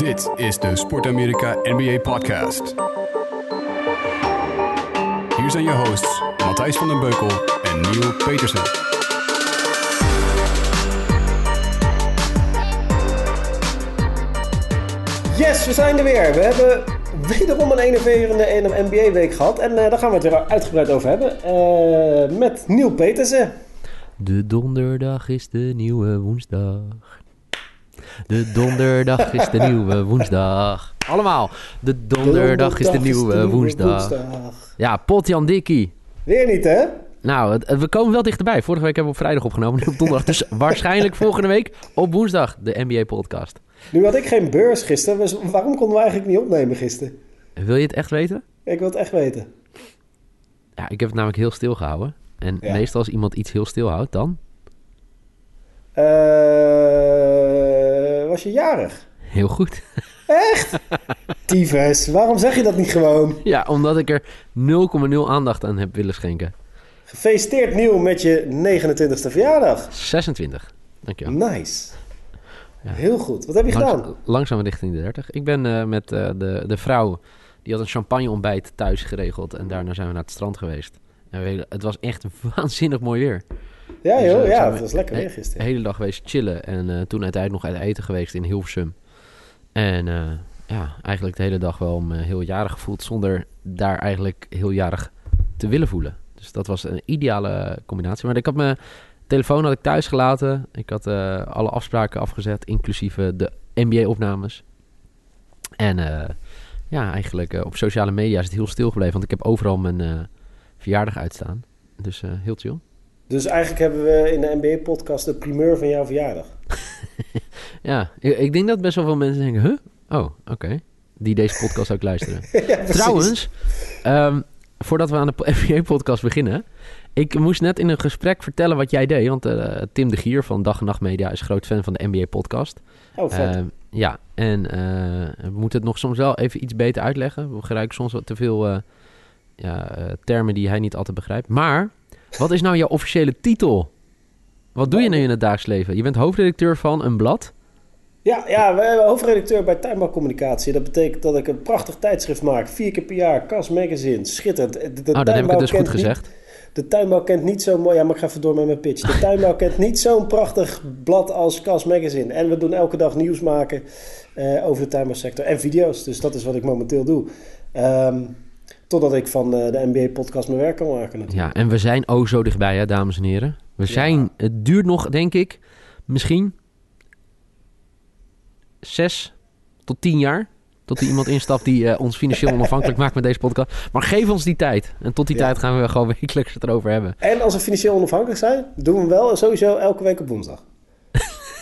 Dit is de Sport Amerika NBA Podcast. Hier zijn je hosts Matthijs van den Beukel en Neil Petersen. Yes, we zijn er weer. We hebben wederom een enerverende NBA-week gehad. En uh, daar gaan we het weer uitgebreid over hebben. Uh, met Neil Petersen. De donderdag is de nieuwe woensdag. De donderdag is de nieuwe woensdag. Allemaal. De donderdag, is de nieuwe, woensdag. Ja, Potjan Dikkie. Weer niet, hè? Nou, we komen wel dichterbij. Vorige week hebben we op vrijdag opgenomen, nu op donderdag. Dus waarschijnlijk volgende week op woensdag de NBA-podcast. Nu had ik geen beurs gisteren, dus waarom konden we eigenlijk niet opnemen gisteren? Wil je het echt weten? Ik wil het echt weten. Ja, ik heb het namelijk heel stil gehouden. En meestal als iemand iets heel stil houdt, dan? Uh, was je jarig? Heel goed. Echt? Tyfus, waarom zeg je dat niet gewoon? Ja, omdat ik er 0,0 aandacht aan heb willen schenken. Gefeliciteerd Nieuw met je 29e verjaardag. 26, dankjewel. Nice. Ja. Heel goed. Wat heb je gedaan? Langzaam richting de 30. Ik ben uh, met uh, de, de vrouw, die had een champagne ontbijt thuis geregeld. En daarna zijn we naar het strand geweest. Het was echt waanzinnig mooi weer. Ja dus, joh, uh, ja, het was lekker weer gisteren. De hele dag geweest chillen. En toen uiteindelijk nog uit eten geweest in Hilversum. En ja, eigenlijk de hele dag wel me heel jarig gevoeld. Zonder daar eigenlijk heel jarig te willen voelen. Dus dat was een ideale combinatie. Maar ik had mijn telefoon had ik thuis gelaten. Ik had alle afspraken afgezet, inclusief de NBA-opnames. En ja, eigenlijk op sociale media is het heel stil gebleven. Want ik heb overal mijn verjaardag uitstaan. Dus heel chill. Dus eigenlijk hebben we in de NBA-podcast de primeur van jouw verjaardag. ja, ik, ik, denk dat best wel veel mensen denken... Huh? Oh, oké. Okay. Die deze podcast ook luisteren. ja, Trouwens, um, voordat we aan de NBA-podcast beginnen... Ik moest net in een gesprek vertellen wat jij deed. Want uh, Tim de Gier van Dag en Nacht Media is groot fan van de NBA-podcast. Oh, vet. Uh, ja, en uh, we moeten het nog soms wel even iets beter uitleggen. We gebruiken soms wat te veel ja, termen die hij niet altijd begrijpt. Maar, wat is nou jouw officiële titel? Wat doe je nu in het dagelijks leven? Je bent hoofdredacteur van een blad. Ja, ja we hebben hoofdredacteur bij Tuinbouw Communicatie. Dat betekent dat ik een prachtig tijdschrift maak. Vier keer per jaar, Kas Magazine. Schitterend. De, oh, dan heb ik het dus goed gezegd. De tuinbouw kent niet zo'n mooi... Ja, maar ik ga even door met mijn pitch. De tuinbouw kent niet zo'n prachtig blad als Cas Magazine. En we doen elke dag nieuws maken uh, over de tuinbouwsector en video's. Dus dat is wat ik momenteel doe. Um, totdat ik van de NBA-podcast mijn werk kan maken natuurlijk. Ja, en we zijn oh zo dichtbij, hè, dames en heren. We zijn... Ja. Het duurt nog, denk ik, misschien... zes tot tien jaar tot er iemand instapt die uh, ons financieel onafhankelijk maakt met deze podcast. Maar geef ons die tijd. En tot die ja. tijd gaan we gewoon wekelijks het erover hebben. En als we financieel onafhankelijk zijn, doen we hem wel sowieso elke week op woensdag.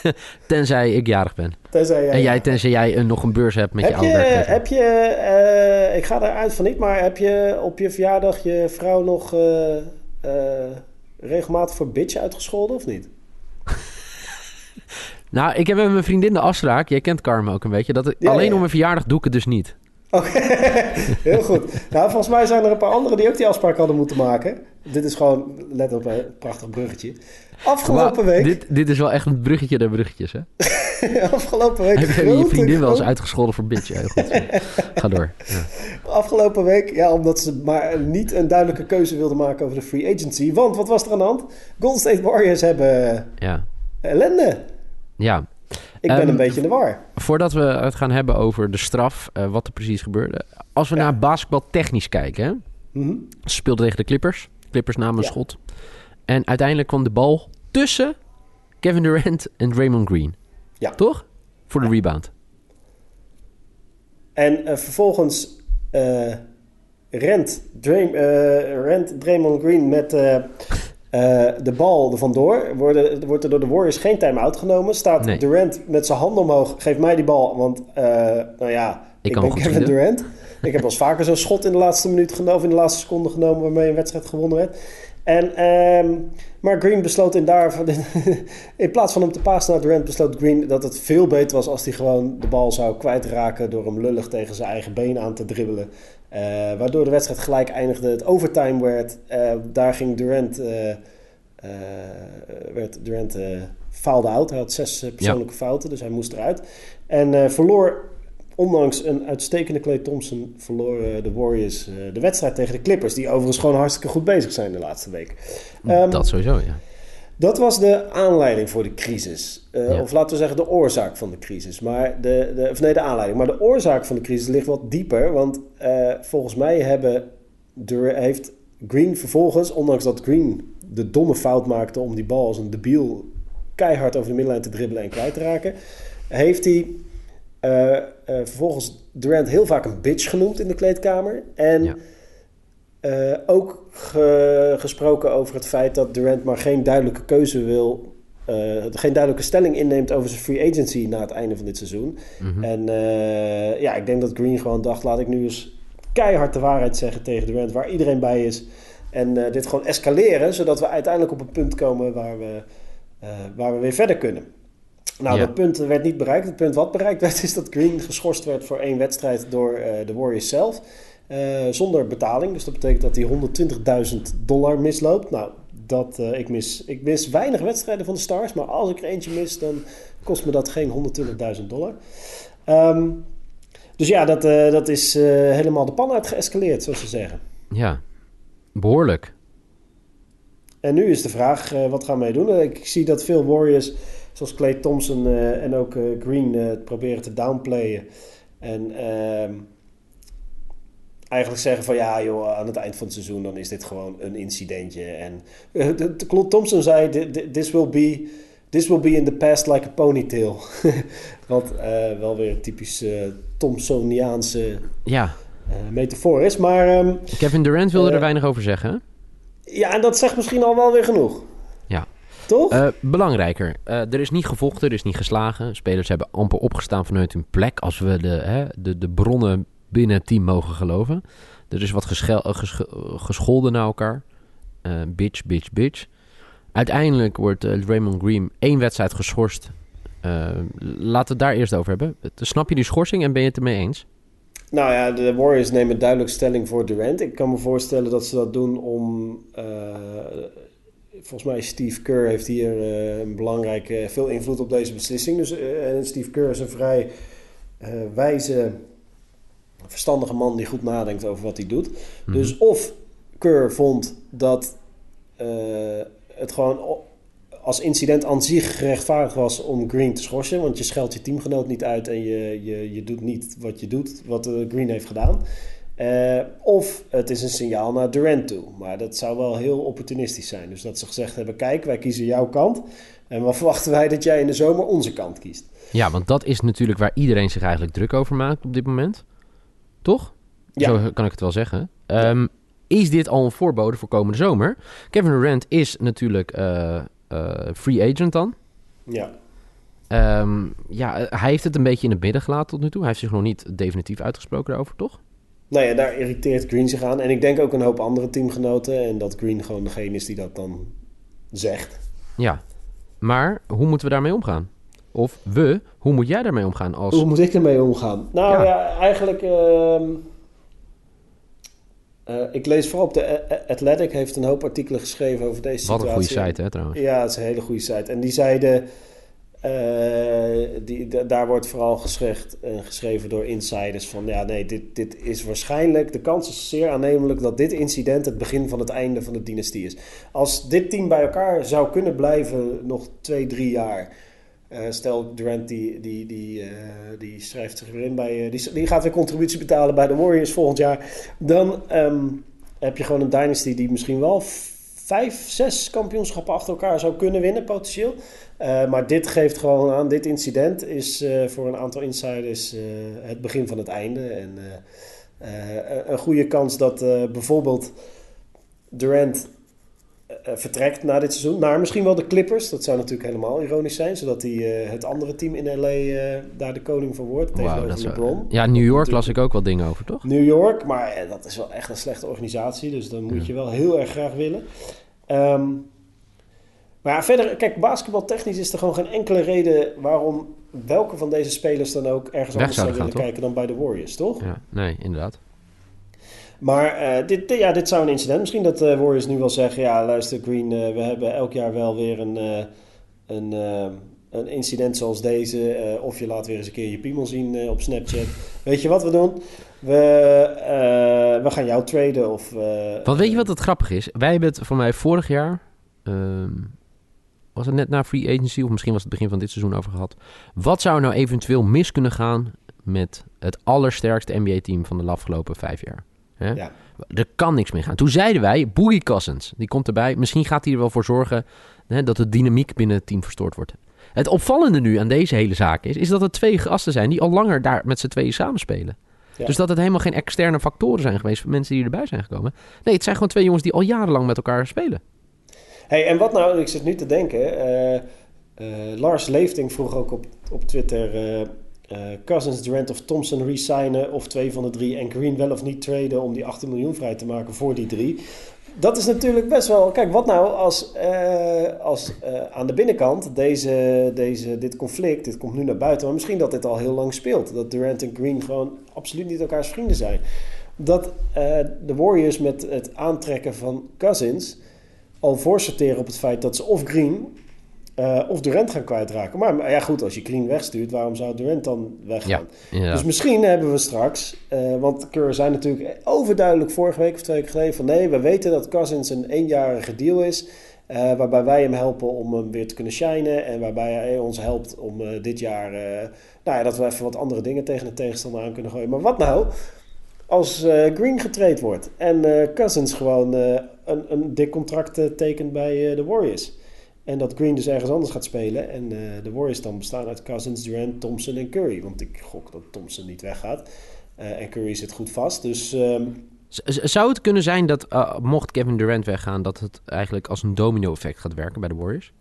tenzij ik jarig ben. Tenzij jij, en jij, tenzij jij een, nog een beurs hebt met heb je, oude werk. Heb je, uh, ik ga eruit van niet, maar heb je op je verjaardag je vrouw nog uh, regelmatig voor bitch uitgescholden of niet? Nou, ik heb met mijn vriendin de afspraak. Jij kent Carmen ook een beetje. Dat ik, ja, alleen ja. om mijn verjaardag doe ik het dus niet. Oké, heel goed. Nou, volgens mij zijn er een paar anderen die ook die afspraak hadden moeten maken. Dit is gewoon, let op, een prachtig bruggetje. Afgelopen maar, week... Dit, dit is wel echt een bruggetje der bruggetjes, hè? Afgelopen week... Heb je je vriendin wel eens uitgescholden voor bitch? Heel goed. Ga door. Ja. Afgelopen week, ja, omdat ze maar niet een duidelijke keuze wilden maken over de free agency. Want, wat was er aan de hand? Golden State Warriors hebben ja. ellende. Ja. Ik ben um, een beetje in de war. Voordat we het gaan hebben over de straf, uh, wat er precies gebeurde. Als we ja. naar basketbal technisch kijken. Hè? Mm -hmm. Ze speelden tegen de Clippers. Clippers namen een schot. En uiteindelijk kwam de bal tussen Kevin Durant en Draymond Green. Ja. Toch? Voor de ja. rebound. En uh, vervolgens uh, rent, Dray rent Draymond Green met... De bal er vandoor. Worden, wordt er door de Warriors geen time-out genomen. Staat nee. Durant met zijn hand omhoog. Geef mij die bal. Want, nou ja, ik, ik ben Kevin schieten. Durant. ik heb wel eens vaker zo'n schot in de laatste minuut genomen. Of in de laatste seconde genomen. Waarmee een wedstrijd gewonnen werd. En, um, maar Green besloot in daar... in plaats van hem te passen naar Durant... besloot Green dat het veel beter was... als hij gewoon de bal zou kwijtraken... door hem lullig tegen zijn eigen been aan te dribbelen. Uh, waardoor de wedstrijd gelijk eindigde. Het overtime werd. Uh, daar ging Durant... Uh, werd Durant faalde out. Hij had zes persoonlijke ja. fouten, dus hij moest eruit. En verloor ondanks een uitstekende Clay Thompson verloren de Warriors uh, de wedstrijd tegen de Clippers. Die overigens gewoon hartstikke goed bezig zijn de laatste week. Um, dat sowieso, ja. Dat was de aanleiding voor de crisis. Uh, ja. Of laten we zeggen de oorzaak van de crisis. Maar de, de, of nee, de aanleiding. Maar de oorzaak van de crisis ligt wat dieper. Want uh, volgens mij hebben de, heeft Green vervolgens, ondanks dat Green de domme fout maakte om die bal als een debiel keihard over de middenlijn te dribbelen en kwijt te raken, heeft hij uh, vervolgens Durant heel vaak een bitch genoemd in de kleedkamer. En ja. uh, ook ge gesproken over het feit dat Durant maar geen duidelijke keuze wil. geen duidelijke stelling inneemt over zijn free agency na het einde van dit seizoen. Mm -hmm. En ja, ik denk dat Green gewoon dacht: laat ik nu eens keihard de waarheid zeggen tegen Durant, waar iedereen bij is. En dit gewoon escaleren, zodat we uiteindelijk op een punt komen waar we, waar we weer verder kunnen. Nou, Ja. dat punt werd niet bereikt. Het punt wat bereikt werd, is dat Green geschorst werd voor één wedstrijd door eh, de Warriors zelf. eh, zonder betaling. Dus dat betekent dat hij 120.000 dollar misloopt. Nou, dat, eh, ik, mis, ik mis weinig wedstrijden van de Stars. Maar als ik er eentje mis, dan kost me dat geen 120.000 dollar. Ehm, dus ja, dat, dat is helemaal de pan uit geëscaleerd, zoals ze zeggen. Ja, behoorlijk. En nu is de vraag, wat gaan wij doen? Ik zie dat veel Warriors, zoals Clay Thompson eh, en ook eh, Green, eh, proberen te downplayen. En ehm, eigenlijk zeggen van ja joh, aan het eind van het seizoen dan is dit gewoon een incidentje. En Thompson zei, "Thi- thi- this will be... This will be in the past like a ponytail. Wat wel weer een typisch Thompsoniaanse Ja, metafoor is. Maar ehm, Kevin Durant wilde er weinig over zeggen. ja, en dat zegt misschien al wel weer genoeg. Toch? Eh, belangrijker, eh, er is niet gevochten, er is niet geslagen. Spelers hebben amper opgestaan vanuit hun plek, als we de, hè, de, de bronnen binnen het team mogen geloven. Er is wat geschel, eh, gescholden naar elkaar. Bitch, bitch, bitch. Uiteindelijk wordt Raymond Green één wedstrijd geschorst. Laten we het daar eerst over hebben. Snap je die schorsing en ben je het ermee eens? Nou ja, de Warriors nemen duidelijk stelling voor Durant. Ik kan me voorstellen dat ze dat doen om. Volgens mij Steve Kerr heeft hier eh, een belangrijke, veel invloed op deze beslissing. Dus, eh, en Steve Kerr is een vrij eh, wijze, verstandige man die goed nadenkt over wat hij doet. Mhm. Dus of Kerr vond dat het gewoon als incident aan zich gerechtvaardigd was om Green te schorsen. Want je scheldt je teamgenoot niet uit en je, je, je doet niet wat je doet, wat Green heeft gedaan. Eh, of het is een signaal naar Durant toe. Maar dat zou wel heel opportunistisch zijn. Dus dat ze gezegd hebben, kijk, wij kiezen jouw kant. En wat verwachten wij dat jij in de zomer onze kant kiest. Ja, want dat is natuurlijk waar iedereen zich eigenlijk druk over maakt op dit moment. Toch? Ja. Zo kan ik het wel zeggen. Ehm, Is dit al een voorbode voor komende zomer? Kevin Durant is natuurlijk eh, eh, free agent dan. Ja. Ehm, ja, hij heeft het een beetje in het midden gelaten tot nu toe. Hij heeft zich nog niet definitief uitgesproken daarover, toch? Nou ja, daar irriteert Green zich aan. En ik denk ook een hoop andere teamgenoten. En dat Green gewoon degene is die dat dan zegt. Ja. Maar hoe moeten we daarmee omgaan? Of we, hoe moet jij daarmee omgaan als... Hoe moet ik ermee omgaan? Nou Ja. ja, eigenlijk... ehm, eh, ik lees vooral op de A- A- Athletic heeft een hoop artikelen geschreven over deze Wat situatie. een goede site, hè, trouwens. Ja, het is een hele goede site. En die zeiden... eh, die, da- daar wordt vooral gezegd, eh, geschreven door insiders van... Ja, nee, dit, dit is waarschijnlijk... De kans is zeer aannemelijk dat dit incident het begin van het einde van de dynastie is. Als dit team bij elkaar zou kunnen blijven nog twee, drie jaar... eh, stel, Durant die, die, die, die schrijft zich weer in bij... die, die gaat weer contributie betalen bij de Warriors volgend jaar. Dan ehm, heb je gewoon een dynasty die misschien wel vijf, zes kampioenschappen achter elkaar zou kunnen winnen, potentieel. Eh, maar dit geeft gewoon aan, dit incident is eh, voor een aantal insiders eh, het begin van het einde. En een goede kans dat bijvoorbeeld Durant vertrekt na dit seizoen. Naar misschien wel de Clippers. Dat zou natuurlijk helemaal ironisch zijn. Zodat hij eh, het andere team in LA eh, daar de koning van wordt. Tegenover dat wel- LeBron. Ja, New York las ik ook wel dingen over, toch? New York, maar eh, dat is wel echt een slechte organisatie. Dus dan moet Ja. je wel heel erg graag willen. Ehm, maar ja, verder, kijk, basketbaltechnisch is er gewoon geen enkele reden waarom welke van deze spelers dan ook ergens Weg anders zou willen kijken dan bij de Warriors, toch? Ja, nee, inderdaad. Maar eh, dit, ja, dit zou een incident. Misschien dat de Warriors nu wel zeggen: ja, luister, Green, eh, we hebben elk jaar wel weer een, eh, een, eh, een incident zoals deze, eh, of je laat weer eens een keer je piemel zien eh, op Snapchat. Weet je wat we doen? We, eh, we gaan jou traden of... eh, Want weet je wat het grappig is? Wij hebben het voor mij vorig jaar... ehm, was het net na free agency of misschien was het begin van dit seizoen over gehad. Wat zou nou eventueel mis kunnen gaan met het allersterkste NBA-team van de afgelopen vijf jaar? Hè? Ja. Er kan niks meer gaan. Toen zeiden wij, Boogie Cousins, die komt erbij. Misschien gaat hij er wel voor zorgen hè, dat de dynamiek binnen het team verstoord wordt. Het opvallende nu aan deze hele zaak is, is dat er twee gasten zijn die al langer daar met z'n tweeën samenspelen. Ja. Dus dat het helemaal geen externe factoren zijn geweest van mensen die erbij zijn gekomen. Nee, het zijn gewoon twee jongens die al jarenlang met elkaar spelen. Hey, en wat nou, ik zit nu te denken. eh, eh, Lars Leefting vroeg ook op, op Twitter. eh, Cousins, Durant of Thompson resignen of twee van de drie. En Green wel of niet traden om die 18 miljoen vrij te maken voor die drie. Dat is natuurlijk best wel. Kijk, wat nou als, eh, als eh, aan de binnenkant deze, deze, dit conflict, dit komt nu naar buiten, maar misschien dat dit al heel lang speelt. Dat Durant en Green gewoon absoluut niet elkaars vrienden zijn. Dat eh, de Warriors met het aantrekken van Cousins al voorsorteren op het feit dat ze of Green eh, of Durant gaan kwijtraken. Maar, maar ja, goed, als je Green wegstuurt, waarom zou Durant dan weggaan? Ja. Dus misschien hebben we straks, eh, want Keur zei natuurlijk overduidelijk vorige week of twee weken geleden van nee, we weten dat Cousins een eenjarige deal is. eh, waarbij wij hem helpen om hem weer te kunnen shinen. En waarbij hij ons helpt om dit jaar. nou ja, dat we even wat andere dingen tegen de tegenstander aan kunnen gooien. Maar wat nou als Green getraind wordt en Cousins gewoon een, een dik contract tekent bij de Warriors? En dat Green dus ergens anders gaat spelen. En eh, de Warriors dan bestaan uit Cousins, Durant, Thompson en Curry. Want ik gok dat Thompson niet weggaat. Eh, en Curry zit goed vast. Dus ehm, Zou het kunnen zijn dat, eh, mocht Kevin Durant weggaan, dat het eigenlijk als een domino-effect gaat werken bij de Warriors?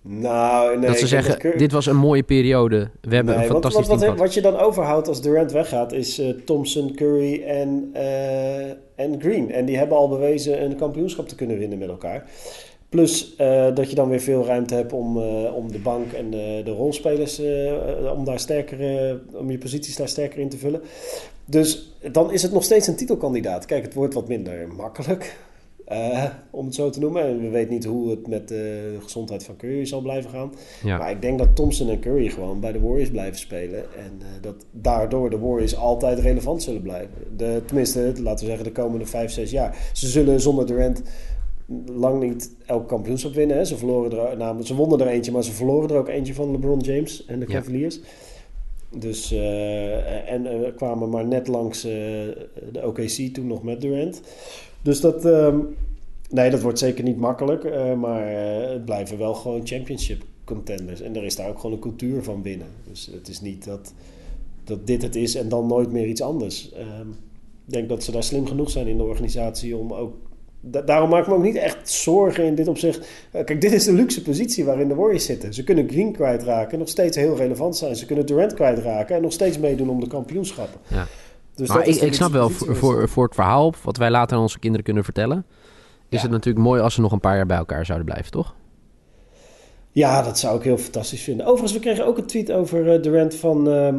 nou, nee. dat ze zeggen, Curry- dit was een mooie periode. We hebben Nee, een fantastisch want team wat, wat je dan overhoudt als Durant weggaat is eh, Thompson, Curry en, en Green. En die hebben al bewezen een kampioenschap te kunnen winnen met elkaar. Plus eh, dat je dan weer veel ruimte hebt om, eh, om de bank en de, de rolspelers, eh, om, daar sterker, om je posities daar sterker in te vullen. Dus dan is het nog steeds een titelkandidaat. Kijk, het wordt wat minder makkelijk, om het zo te noemen. En we weten niet hoe het met de gezondheid van Curry zal blijven gaan. Ja. Maar ik denk dat Thompson en Curry gewoon bij de Warriors blijven spelen. En dat daardoor de Warriors altijd relevant zullen blijven. De, tenminste, laten we zeggen de komende vijf, zes jaar. Ze zullen zonder Durant lang niet elk kampioenschap winnen. Hè. Ze, verloren er, nou, ze wonnen er eentje, maar ze verloren er ook eentje van LeBron James en de Ja. Cavaliers. Dus, eh, en eh, kwamen maar net langs eh, de OKC toen nog met Durant. Dus dat, ehm, nee, dat wordt zeker niet makkelijk. maar het blijven wel gewoon championship contenders. En er is daar ook gewoon een cultuur van binnen. Dus het is niet dat, dat dit het is en dan nooit meer iets anders. Ehm, ik denk dat ze daar slim genoeg zijn in de organisatie om ook... da- daarom maak ik me ook niet echt zorgen in dit opzicht. Eh, kijk, dit is de luxe positie waarin de Warriors zitten. Ze kunnen Green kwijtraken en nog steeds heel relevant zijn. Ze kunnen Durant kwijtraken en nog steeds meedoen om de kampioenschappen. Ja. Dus maar dat ik, ik snap wel, voor, voor, voor het verhaal, wat wij later aan onze kinderen kunnen vertellen... is Ja. het natuurlijk mooi als ze nog een paar jaar bij elkaar zouden blijven, toch? Ja, dat zou ik heel fantastisch vinden. Overigens, we kregen ook een tweet over eh, Durant van ehm,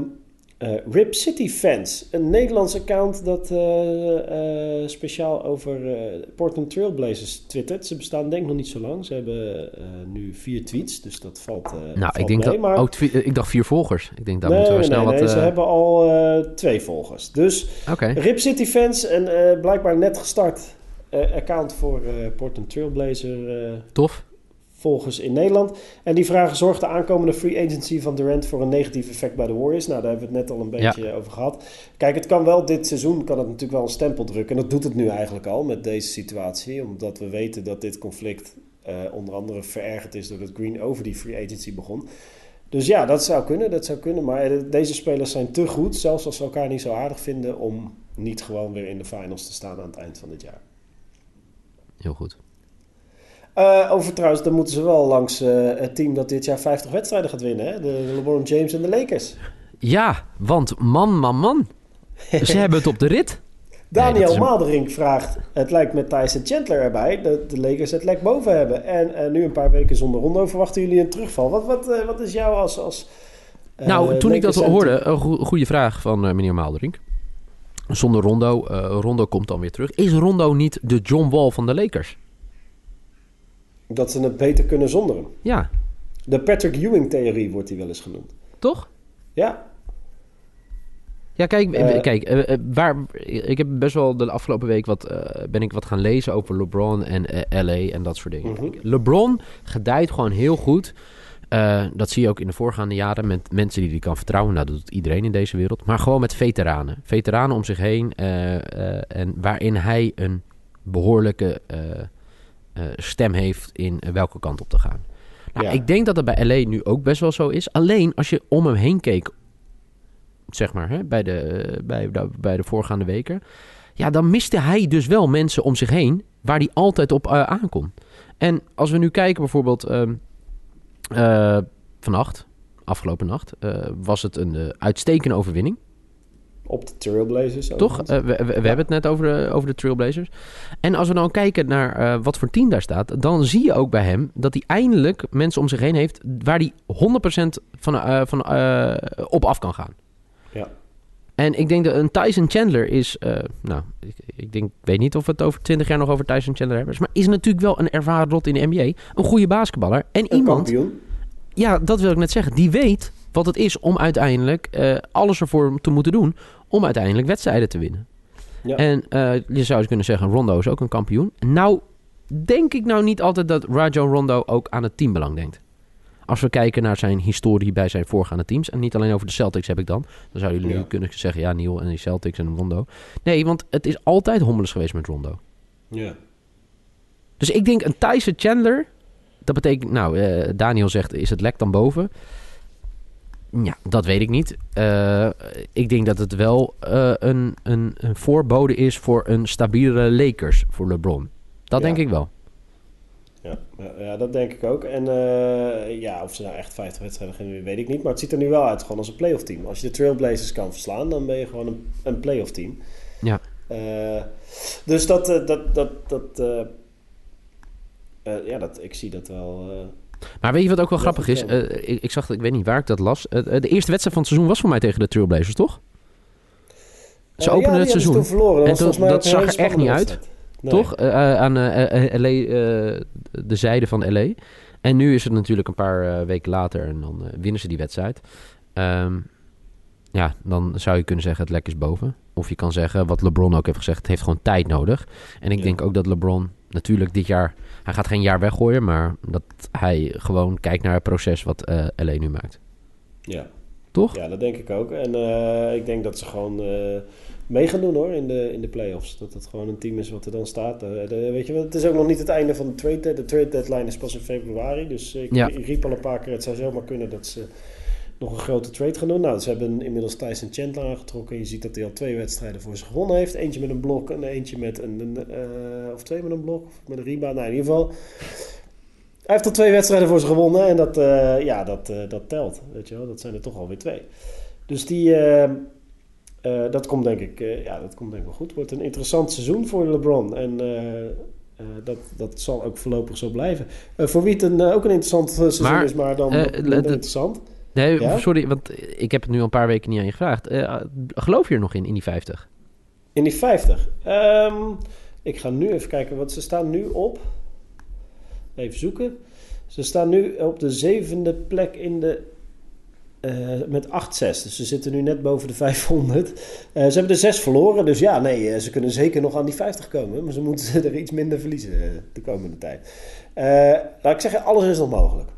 eh, Rip City Fans. Een Nederlands account dat eh, eh, speciaal over Portland Trailblazers twittert. Ze bestaan denk ik nog niet zo lang. Ze hebben nu vier tweets, dus dat valt, nou, valt ik denk mee. dat... maar... Ook, ik dacht vier volgers. Ik denk, daar nee, moeten we nee, snel nee, wat... nee, ze hebben al twee volgers. Dus Rip City Fans, en blijkbaar net gestart account voor Portland Trailblazer tof. Volgers in Nederland. En die vragen: zorgt de aankomende free agency van Durant voor een negatief effect bij de Warriors? Nou, daar hebben we het net al een beetje over gehad. Kijk, het kan wel dit seizoen kan het natuurlijk wel een stempel drukken. En dat doet het nu eigenlijk al met deze situatie. Omdat we weten dat dit conflict eh, onder andere verergerd is doordat Green over die free agency begon. Dus ja, dat zou kunnen, dat zou kunnen. Maar eh, deze spelers zijn te goed, zelfs als ze elkaar niet zo aardig vinden, om niet gewoon weer in de finals te staan aan het eind van dit jaar. Heel goed. Eh, over trouwens, dan moeten ze wel langs eh, het team dat dit jaar 50 wedstrijden gaat winnen. Hè? De LeBron James en de Lakers. Ja, want man, man, man. Ze hebben het op de rit. Daniel Maderink vraagt, het lijkt met Tyson Chandler erbij, dat de Lakers het lek boven hebben. En eh, nu een paar weken zonder Rondo verwachten jullie een terugval. Wat, wat, wat is jou als... als nou, toen ik dat hoorde, een go- goede vraag van meneer Maalderink. Zonder Rondo, Rondo komt dan weer terug. Is Rondo niet de John Wall van de Lakers? Dat ze het beter kunnen zonder hem. Ja, De Patrick Ewing-theorie wordt die wel eens genoemd. Toch? Ja, Ja, kijk, eh, Eh, kijk eh, waar, ik heb best wel de afgelopen week wat, ben ik wat gaan lezen over LeBron en LA en dat soort dingen. Mhm. LeBron gedijt gewoon heel goed. Dat zie je ook in de voorgaande jaren met mensen die hij kan vertrouwen. Nou, dat doet iedereen in deze wereld. Maar gewoon met veteranen. Veteranen om zich heen. en waarin hij een behoorlijke eh, eh, stem heeft in eh, welke kant op te gaan. Nou, Ja. Ik denk dat dat bij LA nu ook best wel zo is. Alleen als je om hem heen keek zeg maar, hè, bij, de, bij, de, bij de voorgaande weken. Ja, dan miste hij dus wel mensen om zich heen waar hij altijd op eh, aankon. En als we nu kijken bijvoorbeeld ehm, eh, vannacht, afgelopen nacht, eh, was het een eh, uitstekende overwinning. Op de Trailblazers. Toch? Eh, we we, hebben het net over de, over de Trailblazers. En als we dan kijken naar eh, wat voor team daar staat, dan zie je ook bij hem dat hij eindelijk mensen om zich heen heeft waar hij 100% van, eh, van, op af kan gaan. Ja. En ik denk dat een Tyson Chandler is, nou, ik, ik denk, ik weet niet of we het over 20 jaar nog over Tyson Chandler hebben, maar is natuurlijk wel een ervaren rot in de NBA, een goede basketballer en Een iemand kampioen. ja, dat wil ik net zeggen. Die weet wat het is om uiteindelijk alles ervoor te moeten doen om uiteindelijk wedstrijden te winnen. Ja. En eh, je zou eens kunnen zeggen, Rondo is ook een kampioen. Nou, denk ik nou niet altijd dat Rajon Rondo ook aan het teambelang denkt. Als we kijken naar zijn historie bij zijn voorgaande teams. En niet alleen over de Celtics heb ik dan. Dan zouden jullie Ja. nu kunnen zeggen, ja, Neil en die Celtics en Rondo. Nee, want het is altijd hommeles geweest met Rondo. Ja. Dus ik denk een Tyson Chandler. Dat betekent, nou, eh, Daniel zegt, is het lek dan boven? Ja, dat weet ik niet. Eh, ik denk dat het wel eh, een, een, een voorbode is voor een stabielere Lakers voor LeBron. Dat Ja. denk ik wel. Ja, ja, dat denk ik ook. En eh, ja, of ze nou echt 50 wedstrijden gaan winnen, weet ik niet. Maar het ziet er nu wel uit gewoon als een playoff team. Als je de Trailblazers kan verslaan, dan ben je gewoon een, een playoff team. Ja. Dus dat, dat, dat, dat, ja, dat, ik zie dat wel. Maar weet je wat ook wel grappig is? Eh, ik, ik zag, ik weet niet waar ik dat las. Eh, eh, de eerste wedstrijd van het seizoen was voor mij tegen de Trailblazers, toch? Ze openen ja, het seizoen. toen verloren. En toen- dat zag er echt niet uit. Nee. Toch? Aan LA, de zijde van LA. En nu is het natuurlijk een paar weken later en dan winnen ze die wedstrijd. Ehm, ja, dan zou je kunnen zeggen het lek is boven. Of je kan zeggen, wat LeBron ook heeft gezegd, het heeft gewoon tijd nodig. En ik Ja. denk ook dat LeBron natuurlijk dit jaar, hij gaat geen jaar weggooien, maar dat hij gewoon kijkt naar het proces wat eh, LA nu maakt. Ja. Toch? Ja, dat denk ik ook. En eh, ik denk dat ze gewoon eh, mee gaan doen hoor in de, in de playoffs. Dat het gewoon een team is wat er dan staat. De- weet je, het is ook nog niet het einde van de trade. De trade deadline is pas in februari. Dus ik, Ja. ik riep al een paar keer, het zou zomaar kunnen dat ze nog een grote trade gaan doen. Nou, ze hebben inmiddels Tyson Chandler aangetrokken. Je ziet dat hij al twee wedstrijden voor ze gewonnen heeft. Eentje met een blok en eentje met een, een, eh, of twee met een blok, of met een rebound. Nou, in ieder geval... Hij heeft al twee wedstrijden voor ze gewonnen en dat, eh, ja, dat, eh, dat telt. Weet je wel? Dat zijn er toch alweer twee. Dus die, dat, komt denk ik, ja, dat komt denk ik wel goed. Wordt een interessant seizoen voor LeBron. En dat, dat zal ook voorlopig zo blijven. Voor wie het een, ook een interessant seizoen Maar, is, maar dan de- interessant. Nee, Ja? sorry, want ik heb het nu al een paar weken niet aan je gevraagd. Eh, geloof je er nog in, in die 50? In die 50. Ehm, ik ga nu even kijken, want ze staan nu op. Even zoeken. Ze staan nu op de zevende plek in de. eh, met 8-6. Dus ze zitten nu net boven de 500. Eh, ze hebben er 6 verloren. Dus ja, nee, ze kunnen zeker nog aan die 50 komen. Maar ze moeten er iets minder verliezen de komende tijd. Laat ik zeggen, alles is nog mogelijk.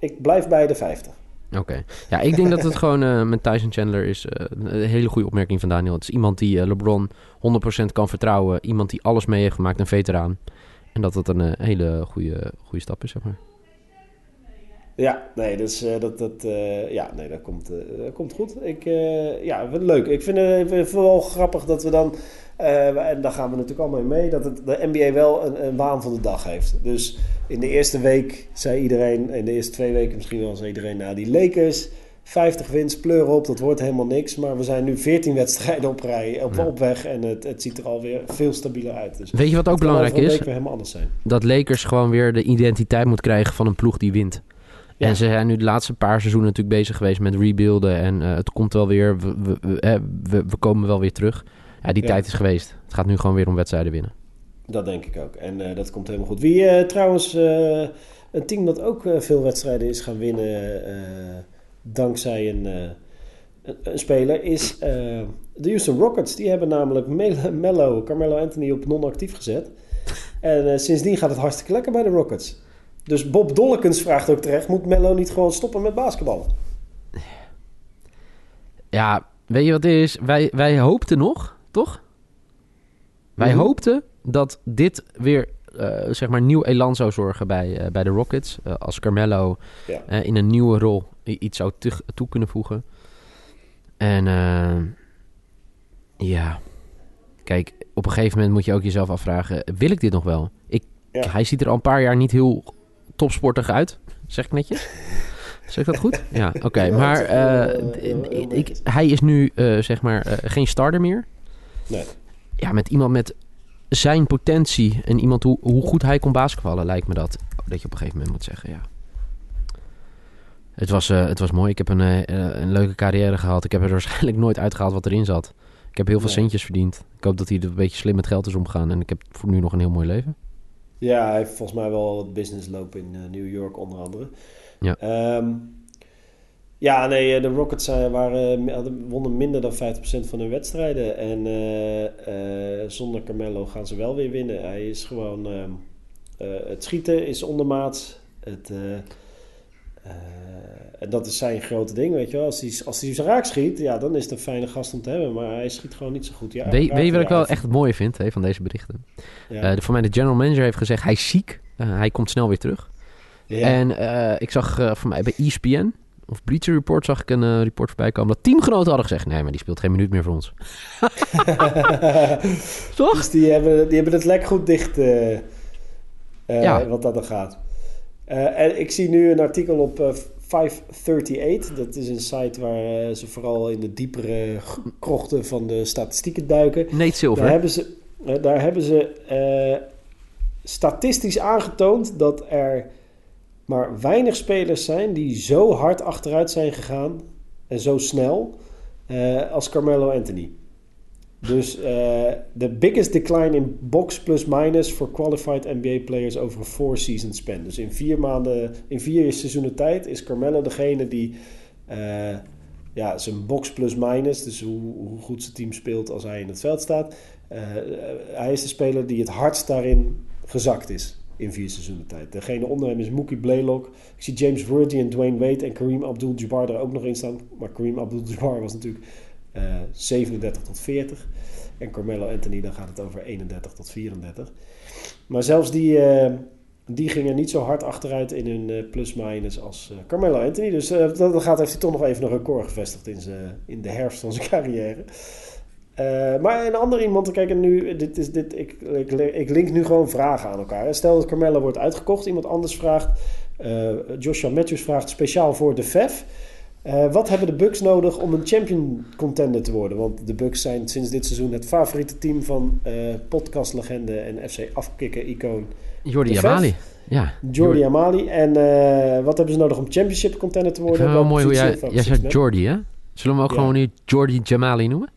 Ik blijf bij de 50. Oké. Ja, ik denk dat het gewoon eh, met Tyson Chandler is eh, een hele goede opmerking van Daniel. Het is iemand die eh, LeBron 100% kan vertrouwen. Iemand die alles mee heeft gemaakt, een veteraan. En dat het een hele goede, goede stap is, zeg maar. Ja, nee, dus, eh, dat, dat, eh, ja, nee, dat, komt, eh, dat komt goed. Ik, ja, leuk. Ik vind het, ik vind het vooral grappig dat we dan, en daar gaan we natuurlijk allemaal in mee, dat het, de NBA wel een, een waan van de dag heeft. Dus in de eerste week zei iedereen, in de eerste twee weken misschien wel, zei iedereen, nou die Lakers, 50 wins, pleur op, dat wordt helemaal niks. Maar we zijn nu 14 wedstrijden op rij, op, Ja. op weg en het, het ziet er alweer veel stabieler uit. Dus Weet je wat ook belangrijk is? Dat Lakers gewoon weer de identiteit moet krijgen van een ploeg die wint. Ja. En ze zijn nu de laatste paar seizoenen natuurlijk bezig geweest met rebuilden. En eh, het komt wel weer, we, we, we, we, we komen wel weer terug. Ja, die Ja. tijd is geweest. Het gaat nu gewoon weer om wedstrijden winnen. Dat denk ik ook. En eh, dat komt helemaal goed. Wie eh, trouwens, een team dat ook veel wedstrijden is gaan winnen dankzij een, een, speler, is de Houston Rockets. Die hebben namelijk Mel- Mello, Carmelo Anthony op non-actief gezet. En sindsdien gaat het hartstikke lekker bij de Rockets. Dus Bob Dollekens vraagt ook terecht, moet Mello niet gewoon stoppen met basketbal? Ja, weet je wat het is? Wij, wij hoopten nog, toch? Wij Mhm. hoopten dat dit weer, eh, zeg maar, nieuw elan zou zorgen bij, eh, bij de Rockets. Eh, als Carmelo Ja. in een nieuwe rol iets zou toe kunnen voegen. En ja, kijk, op een gegeven moment moet je ook jezelf afvragen: wil ik dit nog wel? Ik, Ja. Hij ziet er al een paar jaar niet heel topsportig uit, zeg ik netjes. Zeg ik dat goed? Ja, oké. Maar eh, eh, ik, hij is nu, eh, zeg maar, geen starter meer. Nee. Ja, met iemand met zijn potentie en iemand hoe, hoe goed hij kon basketballen, lijkt me dat. Dat je op een gegeven moment moet zeggen, ja. Het was, het was mooi. Ik heb een, een leuke carrière gehad. Ik heb er waarschijnlijk nooit uitgehaald wat erin zat. Ik heb heel veel Nee. centjes verdiend. Ik hoop dat hij er een beetje slim met geld is omgegaan. En ik heb voor nu nog een heel mooi leven. Ja, hij heeft volgens mij wel wat business lopen in eh, New York onder andere. Ja. Ehm, ja, nee, eh, de Rockets eh, waren, wonnen minder dan 50% van hun wedstrijden. En zonder Carmelo gaan ze wel weer winnen. Hij is gewoon... ehm, eh, het schieten is ondermaats. Het, en dat is zijn grote ding, weet je wel. Als hij, als hij raak schiet, ja, dan is het een fijne gast om te hebben. Maar hij schiet gewoon niet zo goed. Ja, weet, weet je wat ik wel echt het mooie vind hè, van deze berichten? hij- Eh, de, voor mij de general manager heeft gezegd, hij is ziek. Eh, hij komt snel weer terug. ja. Ja. En eh, ik zag eh, voor mij bij ESPN of Bleacher Report zag ik een eh, report voorbij komen dat teamgenoten hadden gezegd: nee, maar die speelt geen minuut meer voor ons. Toch? Dus die hebben, die hebben het lek goed dicht, eh, eh, Ja. wat dat dan gaat. Eh, en ik zie nu een artikel op eh, 538. Dat is een site waar eh, ze vooral in de diepere krochten van de statistieken duiken. Nate Daar Silver. hebben ze, eh, daar hebben ze eh, statistisch aangetoond dat er maar weinig spelers zijn die zo hard achteruit zijn gegaan en zo snel eh, als Carmelo Anthony. Dus eh the biggest decline in box plus minus for qualified NBA players over a four season span. Dus in vier maanden, in vier seizoenen tijd is Carmelo degene die eh, ja, zijn box plus minus, dus hoe, hoe goed zijn team speelt als hij in het veld staat. eh, hij is de speler die het hardst daarin gezakt is in vier seizoenen tijd. Degene onder hem is Mookie Blaylock. Ik zie James Worthy en Dwayne Wade en Kareem Abdul-Jabbar er ook nog in staan. Maar Kareem Abdul-Jabbar was natuurlijk 37 tot 40. En Carmelo Anthony, dan gaat het over 31 tot 34. Maar zelfs die, eh, die gingen niet zo hard achteruit in hun eh, plus-minus als eh, Carmelo Anthony. Dus eh, dat, gaat, heeft hij toch nog even een record gevestigd in, zijn, in de herfst van zijn carrière. Eh, maar een ander iemand, kijk, nu, dit is, dit, ik, ik, ik link nu gewoon vragen aan elkaar. Stel dat Carmelo wordt uitgekocht, iemand anders vraagt, eh, Joshua Matthews vraagt speciaal voor de VEF. Eh, wat hebben de Bucks nodig om een champion contender te worden? Want de Bucks zijn sinds dit seizoen het favoriete team van eh podcastlegende en FC afkikken-icoon Jordi de Amali. Ja. Jordi Amali. En eh, wat hebben ze nodig om championship contender te worden? vind wel mooi hoe jij... Jij zegt Jordi, hè? Zullen we hem ook Ja. gewoon nu Jordi Jamali noemen?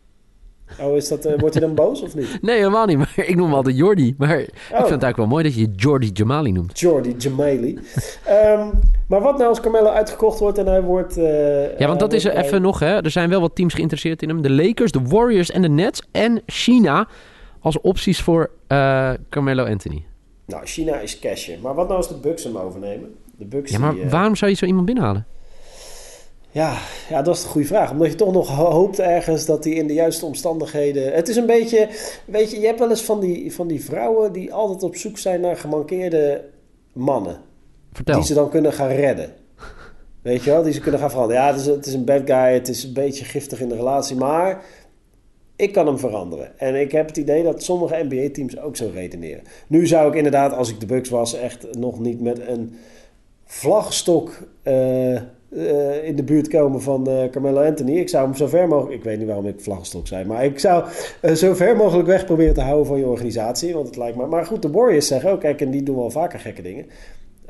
Oh, is dat, wordt hij dan boos of niet? Nee, helemaal niet. Maar ik noem hem altijd Jordi. Maar ik vind Oh. het eigenlijk wel mooi dat je Jordi Jamali noemt. Jordi Jamali. Ehm, maar wat nou als Carmelo uitgekocht wordt en hij wordt... eh, Ja, want dat hij is er even nog, hè. Er zijn wel wat teams geïnteresseerd in hem. De Lakers, de Warriors en de Nets. En China als opties voor eh, Carmelo Anthony. Nou, China is cashen. Maar wat nou als de Bucks hem overnemen? De Bucks Ja, maar die, eh, waarom zou je zo iemand binnenhalen? Ja, ja, dat is de goede vraag. Omdat je toch nog ho- hoopt ergens dat hij in de juiste omstandigheden... Het is een beetje... Weet je, je hebt wel eens van die, van die vrouwen die altijd op zoek zijn naar gemankeerde mannen. Die ze dan kunnen gaan redden. Weet je wel, die ze kunnen gaan veranderen. Ja, het is, het is een bad guy, het is een beetje giftig in de relatie, maar ik kan hem veranderen. En ik heb het idee dat sommige NBA-teams ook zo redeneren. Nu zou ik inderdaad, als ik de Bucks was, echt nog niet met een vlagstok eh, eh, in de buurt komen van eh, Carmelo Anthony. Ik zou hem zo ver mogelijk, ik weet niet waarom ik vlagstok zei, maar ik zou zo ver mogelijk weg proberen te houden van je organisatie. Want het lijkt me. Maar goed, de Warriors zeggen ook, kijk, en die doen wel vaker gekke dingen.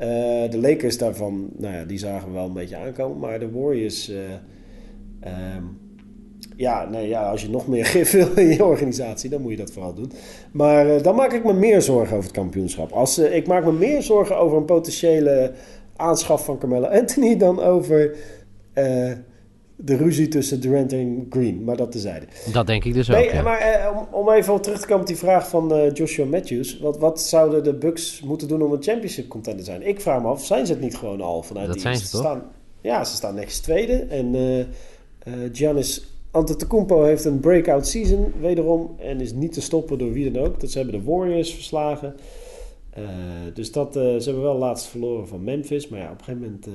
Eh, de Lakers daarvan, nou ja, die zagen we wel een beetje aankomen. Maar de Warriors, eh, ehm, Ja, nee, ja, als je nog meer gif wil in je organisatie, dan moet je dat vooral doen. Maar eh, dan maak ik me meer zorgen over het kampioenschap. Als, ik maak me meer zorgen over een potentiële aanschaf van Carmelo Anthony dan over de ruzie tussen Durant en Green. Maar dat tezijde. Dat denk ik dus ook. Ja. maar eh, om, om even terug te komen op die vraag van eh, Joshua Matthews. Wat, wat zouden de Bucks moeten doen om een championship contender te zijn? Ik vraag me af, zijn ze het niet gewoon al vanuit Dat die zijn ze toch? Staan, ja, ze staan netjes tweede. En eh eh, Giannis Antetokounmpo heeft een breakout season wederom. En is niet te stoppen door wie dan ook. Dat ze hebben de Warriors verslagen. Dus dat, ze hebben wel laatst verloren van Memphis. Maar ja, op een gegeven moment...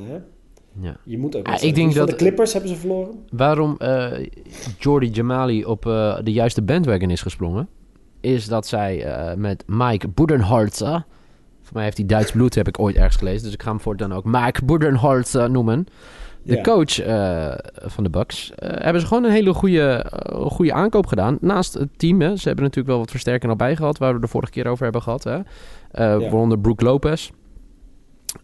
Ja. je moet ook... Wat ik denk dat- de Clippers hebben ze verloren. Waarom eh Jordi Jamali op eh, de juiste bandwagon is gesprongen, is dat zij eh, met Mike Budenholzer, voor mij heeft hij Duits bloed, heb ik ooit ergens gelezen, dus ik ga hem voortaan ook Mike Budenholzer noemen. De Ja. coach van de Bucks hebben ze gewoon een hele goede, goede aankoop gedaan. Naast het team, hè. ze hebben natuurlijk wel wat versterking al bij gehad, waar we de vorige keer over hebben gehad. Hè. Eh, Waaronder Brook Lopez.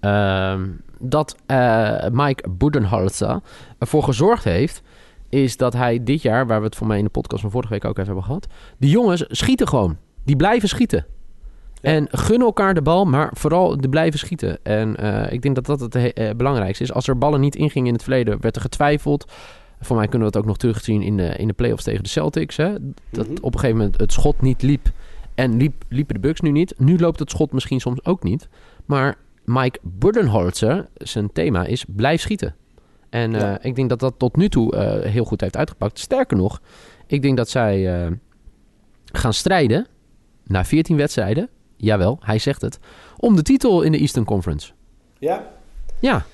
Ehm, dat eh, Mike Budenholzer ervoor gezorgd heeft, is dat hij dit jaar, waar we het voor mij in de podcast van vorige week ook even hebben gehad, die jongens schieten gewoon. Die blijven schieten. Ja. En gunnen elkaar de bal, maar vooral de blijven schieten. En eh, ik denk dat dat het he- eh, belangrijkste is. Als er ballen niet ingingen in het verleden, werd er getwijfeld. Voor mij kunnen we het ook nog terugzien in de, in de playoffs tegen de Celtics. Hè? Dat Mhm. op een gegeven moment het schot niet liep. En liep, liepen de Bucks nu niet. Nu loopt het schot misschien soms ook niet. Maar Mike Budenholzer, zijn thema is blijf schieten. En eh, ik denk dat dat tot nu toe eh, heel goed heeft uitgepakt. Sterker nog, ik denk dat zij eh, gaan strijden na 14 wedstrijden. Jawel, hij zegt het. Om de titel in de Eastern Conference. Ja, Ja,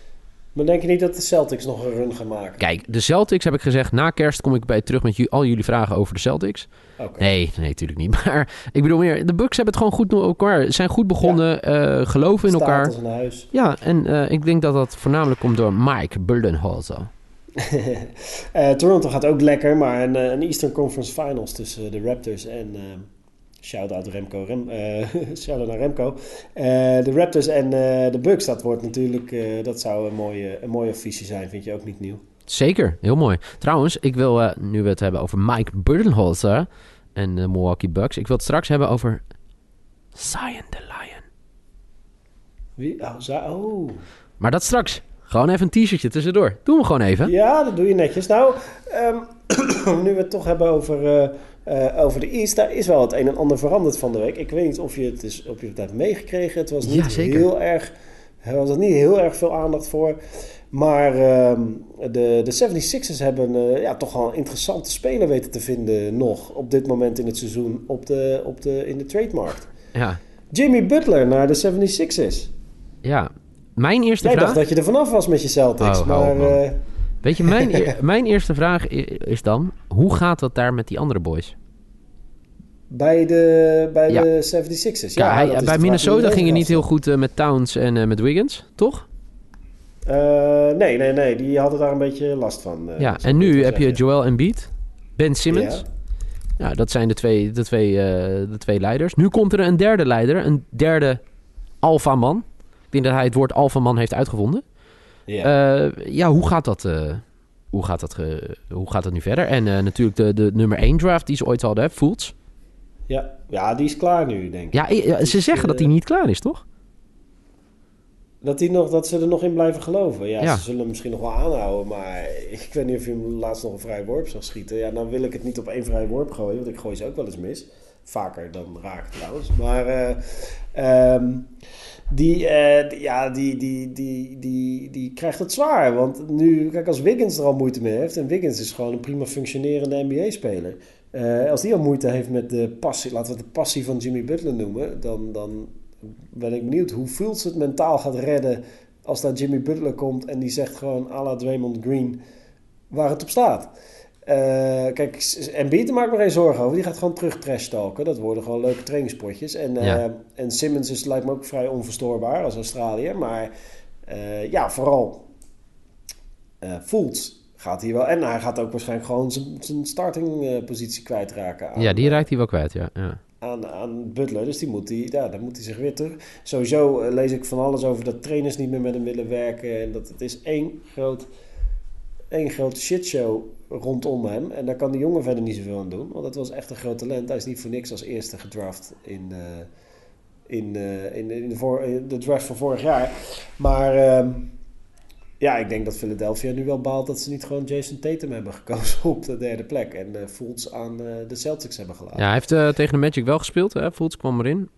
maar denk je niet dat de Celtics nog een run gaan maken? kijk, de Celtics heb ik gezegd. Na kerst kom ik bij terug met al jullie vragen over de Celtics. Nee, nee, natuurlijk niet. Maar ik bedoel meer, de Bucks hebben het gewoon goed elkaar. Zijn goed begonnen, eh, geloven in Staat elkaar. als een huis. Ja, en eh, ik denk dat dat voornamelijk komt door Mike Budenholzer. Eh, Toronto gaat ook lekker, maar een, een Eastern Conference Finals tussen de Raptors en... Shout-out Remco. Rem, eh, shout-out naar Remco. Eh, de Raptors en eh, de Bucks, dat wordt natuurlijk... dat zou een mooie, een mooie visie zijn, vind je ook niet nieuw. Zeker, heel mooi. Trouwens, ik wil, nu we het hebben over Mike Budenholzer en de Milwaukee Bucks, ik wil het straks hebben over Zion the Lion. Wie? Oh, za- oh. Maar dat straks. Gewoon even een t-shirtje tussendoor. Doen we gewoon even. Ja, dat doe je netjes. Nou, ehm, nu we het toch hebben over, eh, over de East, daar is wel het een en ander veranderd van de week. Ik weet niet of je het, is, of je het hebt meegekregen. Het was niet Ja, heel erg, er was niet heel erg veel aandacht voor. Maar ehm, de, de 76ers hebben eh, ja, toch wel een interessante speler weten te vinden nog op dit moment in het seizoen op de, op de, in de trademarkt. Ja, Jimmy Butler naar de 76ers. ja. Mijn eerste Jij vraag... dacht dat je er vanaf was met je Celtics, Oh, maar... Weet je, mijn, e- mijn eerste vraag is dan... Hoe gaat dat daar met die andere boys? Bij de, bij Ja. de 76ers. Ja, hij- de bij Minnesota ging het niet heel goed eh, met Towns en eh, met Wiggins, toch? Eh, nee, nee, nee. Die hadden daar een beetje last van. ja, en nu heb je. Joel Embiid, Ben Simmons. Ja. Ja, dat zijn de twee, de, twee, de twee leiders. Nu komt er een derde leider, een derde alfaman. Ik denk dat hij het woord alfaman heeft uitgevonden. Ja. Eh, ja, hoe gaat dat, eh, hoe gaat dat, hoe gaat dat nu verder? En eh, natuurlijk de, de nummer 1 draft die ze ooit hadden, hè, Fultz. ja. ja, die is klaar nu, denk ik. Ja, ze zeggen dat hij niet klaar is, toch? Dat, die nog, dat ze er nog in blijven geloven. Ja, Ja. ze zullen hem misschien nog wel aanhouden. Maar ik weet niet of je hem laatst nog een vrije worp zag schieten. Ja, dan wil ik het niet op één vrije worp gooien. Want ik gooi ze ook wel eens mis. Vaker dan raak trouwens. Maar ehm, die, eh, die- ja, die, die, die, die, die krijgt het zwaar. Want nu, kijk, als Wiggins er al moeite mee heeft. En Wiggins is gewoon een prima functionerende NBA-speler. Eh, als die al moeite heeft met de passie, laten we het de passie van Jimmy Butler noemen. Dan, dan ben ik benieuwd hoe Fields het mentaal gaat redden. Als daar Jimmy Butler komt en die zegt gewoon à la Draymond Green waar het op staat. Eh, kijk, Embiid maakt me geen zorgen over. Die gaat gewoon terug trash talken. Dat worden gewoon leuke trainingspotjes. En, eh, Ja. en Simmons is, lijkt me ook vrij onverstoorbaar als Australiër. Maar eh, ja, vooral Fultz gaat hier wel. En hij gaat ook waarschijnlijk gewoon zijn, zijn starting eh, positie kwijtraken. Aan, Ja, die raakt hij wel kwijt, ja. ja. aan, aan Butler. Dus die moet die, ja, dan moet hij zich weer terug. Sowieso lees ik van alles over dat trainers niet meer met hem willen werken. En dat het is één groot één grote shitshow rondom hem. En daar kan de jongen verder niet zoveel aan doen. Want dat was echt een groot talent. Hij is niet voor niks als eerste gedraft in, uh, in, uh, in, in, de, voor, in de draft van vorig jaar. Maar ehm, ja, ik denk dat Philadelphia nu wel baalt dat ze niet gewoon Jason Tatum hebben gekozen op de derde plek. En uh, Fultz aan de Celtics hebben gelaten. Ja, hij heeft tegen de Magic wel gespeeld. Hè? Fultz kwam erin.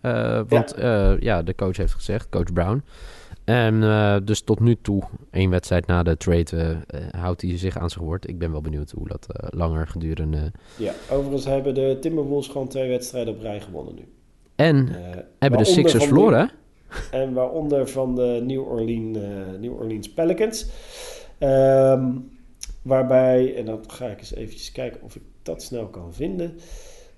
want ja. ja. de coach heeft gezegd, coach Brown. En dus tot nu toe, één wedstrijd na de trade, houdt hij zich aan zijn woord. Ik ben wel benieuwd hoe dat langer gedurende... Ja, overigens hebben de Timberwolves gewoon twee wedstrijden op rij gewonnen nu. En hebben de Sixers verloren? En waaronder van de New Orleans, New Orleans Pelicans. Um, waarbij, en dan ga ik eens eventjes kijken of ik dat snel kan vinden.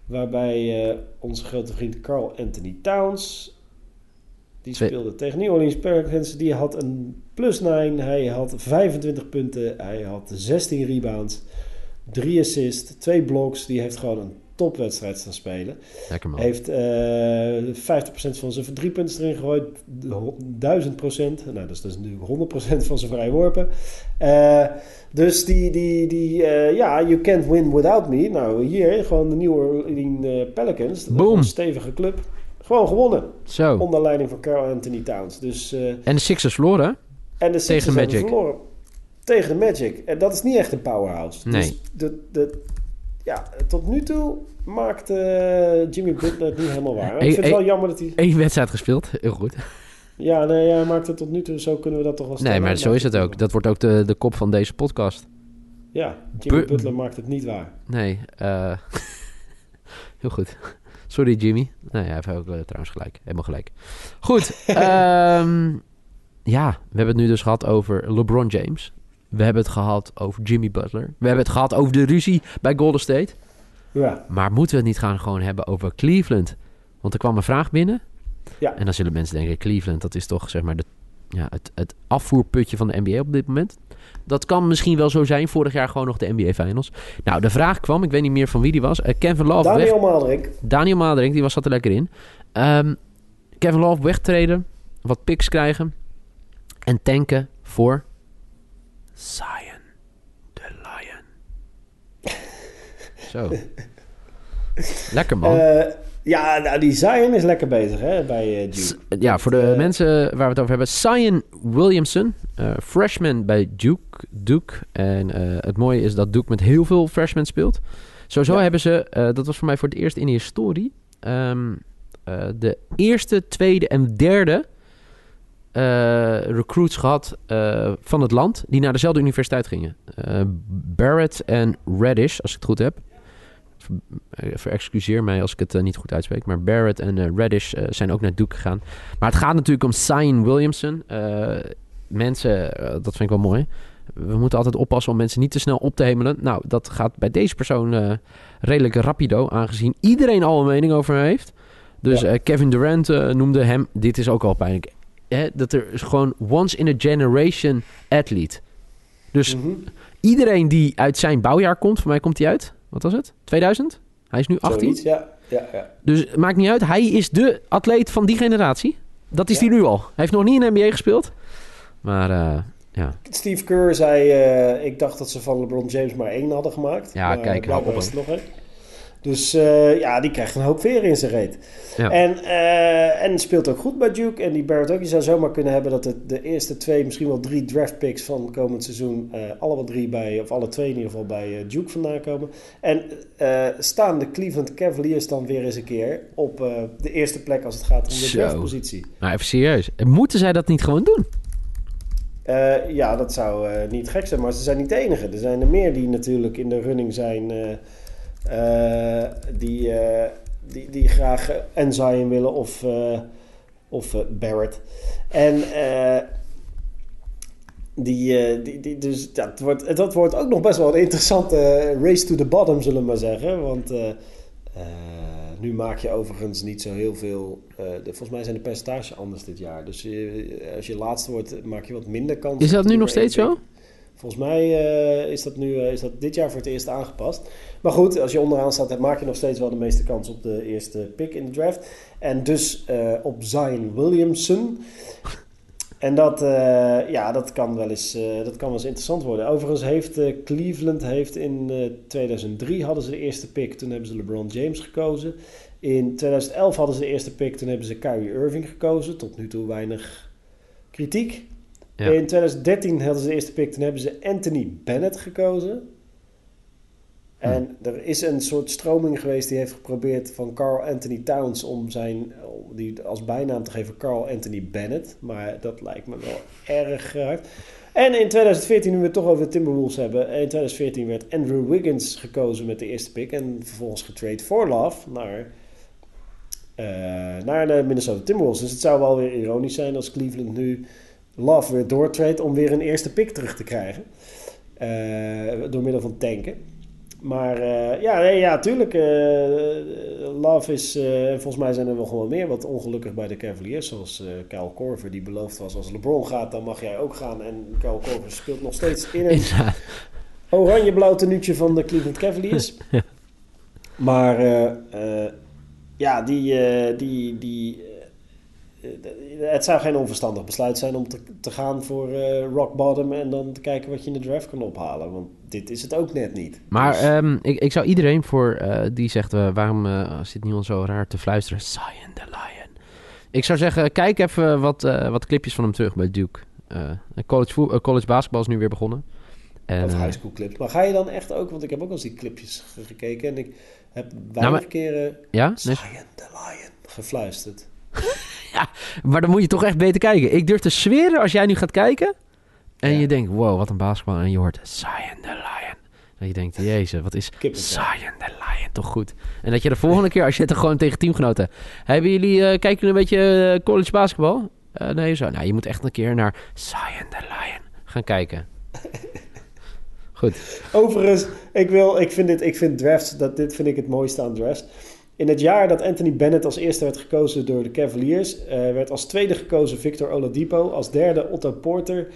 Waarbij onze grote vriend Carl Anthony Towns. Die speelde tegen New Orleans Pelicans. Die had een plus 9. Hij had 25 punten. Hij had 16 rebounds. 3 assists. 2 blocks. Die heeft gewoon een topwedstrijd staan spelen. Lekker man. Heeft uh, 50% van zijn drie punten erin gegooid. 1000%. Nou, dat is dus nu 100% van zijn vrije worpen. Uh, dus die, die, die uh, ja, you can't win without me. Nou, hier gewoon de New Orleans Pelicans. Boom. Een stevige club. Gewoon gewonnen. Zo. Onder leiding van Carl Anthony Towns. Dus, en de Sixers verloren. En de Sixers Tegen Magic. verloren. Tegen de Magic. En dat is niet echt een powerhouse. Nee. Dus de, de, ja, tot nu toe maakt uh, Jimmy Butler het niet helemaal waar. Ik vind het wel jammer dat hij... Eén wedstrijd gespeeld, heel goed. Ja, nee, hij maakt het tot nu toe, zo kunnen we dat toch wel stellen. Nee, maar zo is het ook. Dat wordt ook de, de kop van deze podcast. Ja, Jimmy Bu Butler maakt het niet waar. Nee, uh, heel goed. Sorry Jimmy. Nee, hij heeft ook uh, trouwens gelijk. Helemaal gelijk. Goed. um, ja, we hebben het nu dus gehad over LeBron James. We hebben het gehad over Jimmy Butler. We hebben het gehad over de ruzie bij Golden State. Ja. Maar moeten we het niet gaan gewoon hebben over Cleveland? Want er kwam een vraag binnen. Ja. En dan zullen mensen denken, Cleveland, dat is toch zeg maar de, ja, het, het afvoerputje van de NBA op dit moment. Dat kan misschien wel zo zijn. Vorig jaar gewoon nog de NBA Finals. Nou, de vraag kwam, ik weet niet meer van wie die was. Uh, Kevin Love. Daniel. Maderink. Daniel Maderink, die was zat er lekker in. Um, Kevin Love wegtreden. Wat picks krijgen. En tanken voor Zion, the Lion. Zo. lekker man. Uh, ja, nou, die Zion is lekker bezig hè, bij uh, Duke. Ja, voor de uh, mensen waar we het over hebben. Zion Williamson, freshman bij Duke. Duke. En het mooie is dat Duke met heel veel freshmen speelt. Sowieso ja. hebben ze, dat was voor mij voor het eerst in de historie... Um, de eerste, tweede en derde recruits gehad van het land die naar dezelfde universiteit gingen. Barrett en Reddish, als ik het goed heb. Verexcuseer mij als ik het niet goed uitspreek. Maar Barrett en Reddish zijn ook naar Duke gegaan. Maar het gaat natuurlijk om Zion Williamson. mensen, dat vind ik wel mooi. We moeten altijd oppassen om mensen niet te snel op te hemelen. Nou, dat gaat bij deze persoon redelijk rapido. Aangezien iedereen al een mening over hem heeft. Dus ja. Kevin Durant noemde hem... Dit is ook al pijnlijk Hè, dat er is gewoon once in a generation athlete. Dus Mhm. mm -hmm. iedereen die uit zijn bouwjaar komt, voor mij komt hij uit, wat was het? 2000? Hij is nu 18. Zoiets, ja. Ja, ja. Dus maakt niet uit. Hij is de atleet van die generatie. Dat is ja. hij nu al. Hij heeft nog niet in de NBA gespeeld. Maar uh, ja. Steve Kerr zei, uh, ik dacht dat ze van LeBron James maar één hadden gemaakt. Ja, maar kijk, hou op. is het nog één. Dus uh, ja, die krijgt een hoop veer in zijn reet. Ja. En, uh, en speelt ook goed bij Duke. En die Barrett ook. Je zou zomaar kunnen hebben dat het de eerste twee, misschien wel drie draft picks van komend seizoen... Uh, alle drie bij, of alle twee in ieder geval bij Duke vandaan komen. En staan de Cleveland Cavaliers dan weer eens een keer op de eerste plek als het gaat om de Zo. draftpositie. Nou, even serieus. Moeten zij dat niet gewoon doen? Uh, ja, dat zou uh, niet gek zijn, maar ze zijn niet de enige. Er zijn er meer die natuurlijk in de running zijn, uh, die, die, die graag en Zion willen of, of Barrett. En die, die, die, dus ja, het wordt, dat wordt ook nog best wel een interessante race to the bottom, zullen we maar zeggen. Want nu maak je overigens niet zo heel veel. Uh, de, volgens mij zijn de percentages anders dit jaar. Dus als je laatste wordt, maak je wat minder kans. Is dat nu nog steeds zo? Volgens mij uh, is, dat nu, uh, is dat dit jaar voor het eerst aangepast. Maar goed, als je onderaan staat, maak je nog steeds wel de meeste kans op de eerste pick in de draft. En dus op Zion Williamson. En dat, eh, ja, dat, kan wel eens, eh, dat kan wel eens interessant worden. Overigens heeft eh, Cleveland heeft in 2003 hadden ze de eerste pick. Toen hebben ze LeBron James gekozen. In 2011 hadden ze de eerste pick. Toen hebben ze Kyrie Irving gekozen. Tot nu toe weinig kritiek. Ja. In 2013 hadden ze de eerste pick. Toen hebben ze Anthony Bennett gekozen. En er is een soort stroming geweest die heeft geprobeerd van Carl Anthony Towns om zijn die als bijnaam te geven Carl Anthony Bennett. Maar dat lijkt me wel erg hard. En in 2014, nu we het toch over de Timberwolves hebben. In 2014 werd Andrew Wiggins gekozen met de eerste pick. En vervolgens getrade voor Love naar, eh, naar de Minnesota Timberwolves. Dus het zou wel weer ironisch zijn als Cleveland nu Love weer doortreedt om weer een eerste pick terug te krijgen. Eh, door middel van tanken. Maar uh, ja, nee, ja, tuurlijk. Uh, Love is. Volgens mij zijn er wel gewoon meer wat ongelukkig bij de Cavaliers. Zoals Kyle Korver, die beloofd was: als LeBron gaat, dan mag jij ook gaan. En Kyle Korver speelt nog steeds in een oranje-blauw tenuutje van de Cleveland Cavaliers. ja. Maar ja, die. die, die het zou geen onverstandig besluit zijn om te, te gaan voor uh, rock bottom en dan te kijken wat je in de draft kan ophalen. Want dit is het ook net niet. Maar dus... um, ik, ik zou iedereen voor uh, die zegt, uh, waarom zit niemand zo raar te fluisteren? Zion the Lion. Ik zou zeggen, kijk even wat, wat clipjes van hem terug bij Duke. college, college basketbal is nu weer begonnen. En, of high school clips. Maar ga je dan echt ook, want ik heb ook al eens die clipjes gekeken en ik heb weinig nou, maar, keren ja? Zion the Lion gefluisterd. ja, maar dan moet je toch echt beter kijken. Ik durf te zweren als jij nu gaat kijken en ja. je denkt, wow, wat een basketbal. En je hoort Zion the Lion. En je denkt, jezus, wat is Zion the Lion toch goed. En dat je de volgende keer, als je het er gewoon tegen teamgenoten... Hebben jullie, uh, kijken jullie een beetje uh, college basketbal? Uh, nee, zo. Nou, je moet echt een keer naar Zion the Lion gaan kijken. Goed. Overigens, ik, wil, ik, vind dit, ik vind drafts, dat, dit vind ik het mooiste aan drafts. In het jaar dat Anthony Bennett als eerste werd gekozen door de Cavaliers, uh, werd als tweede gekozen Victor Oladipo, als derde Otto Porter.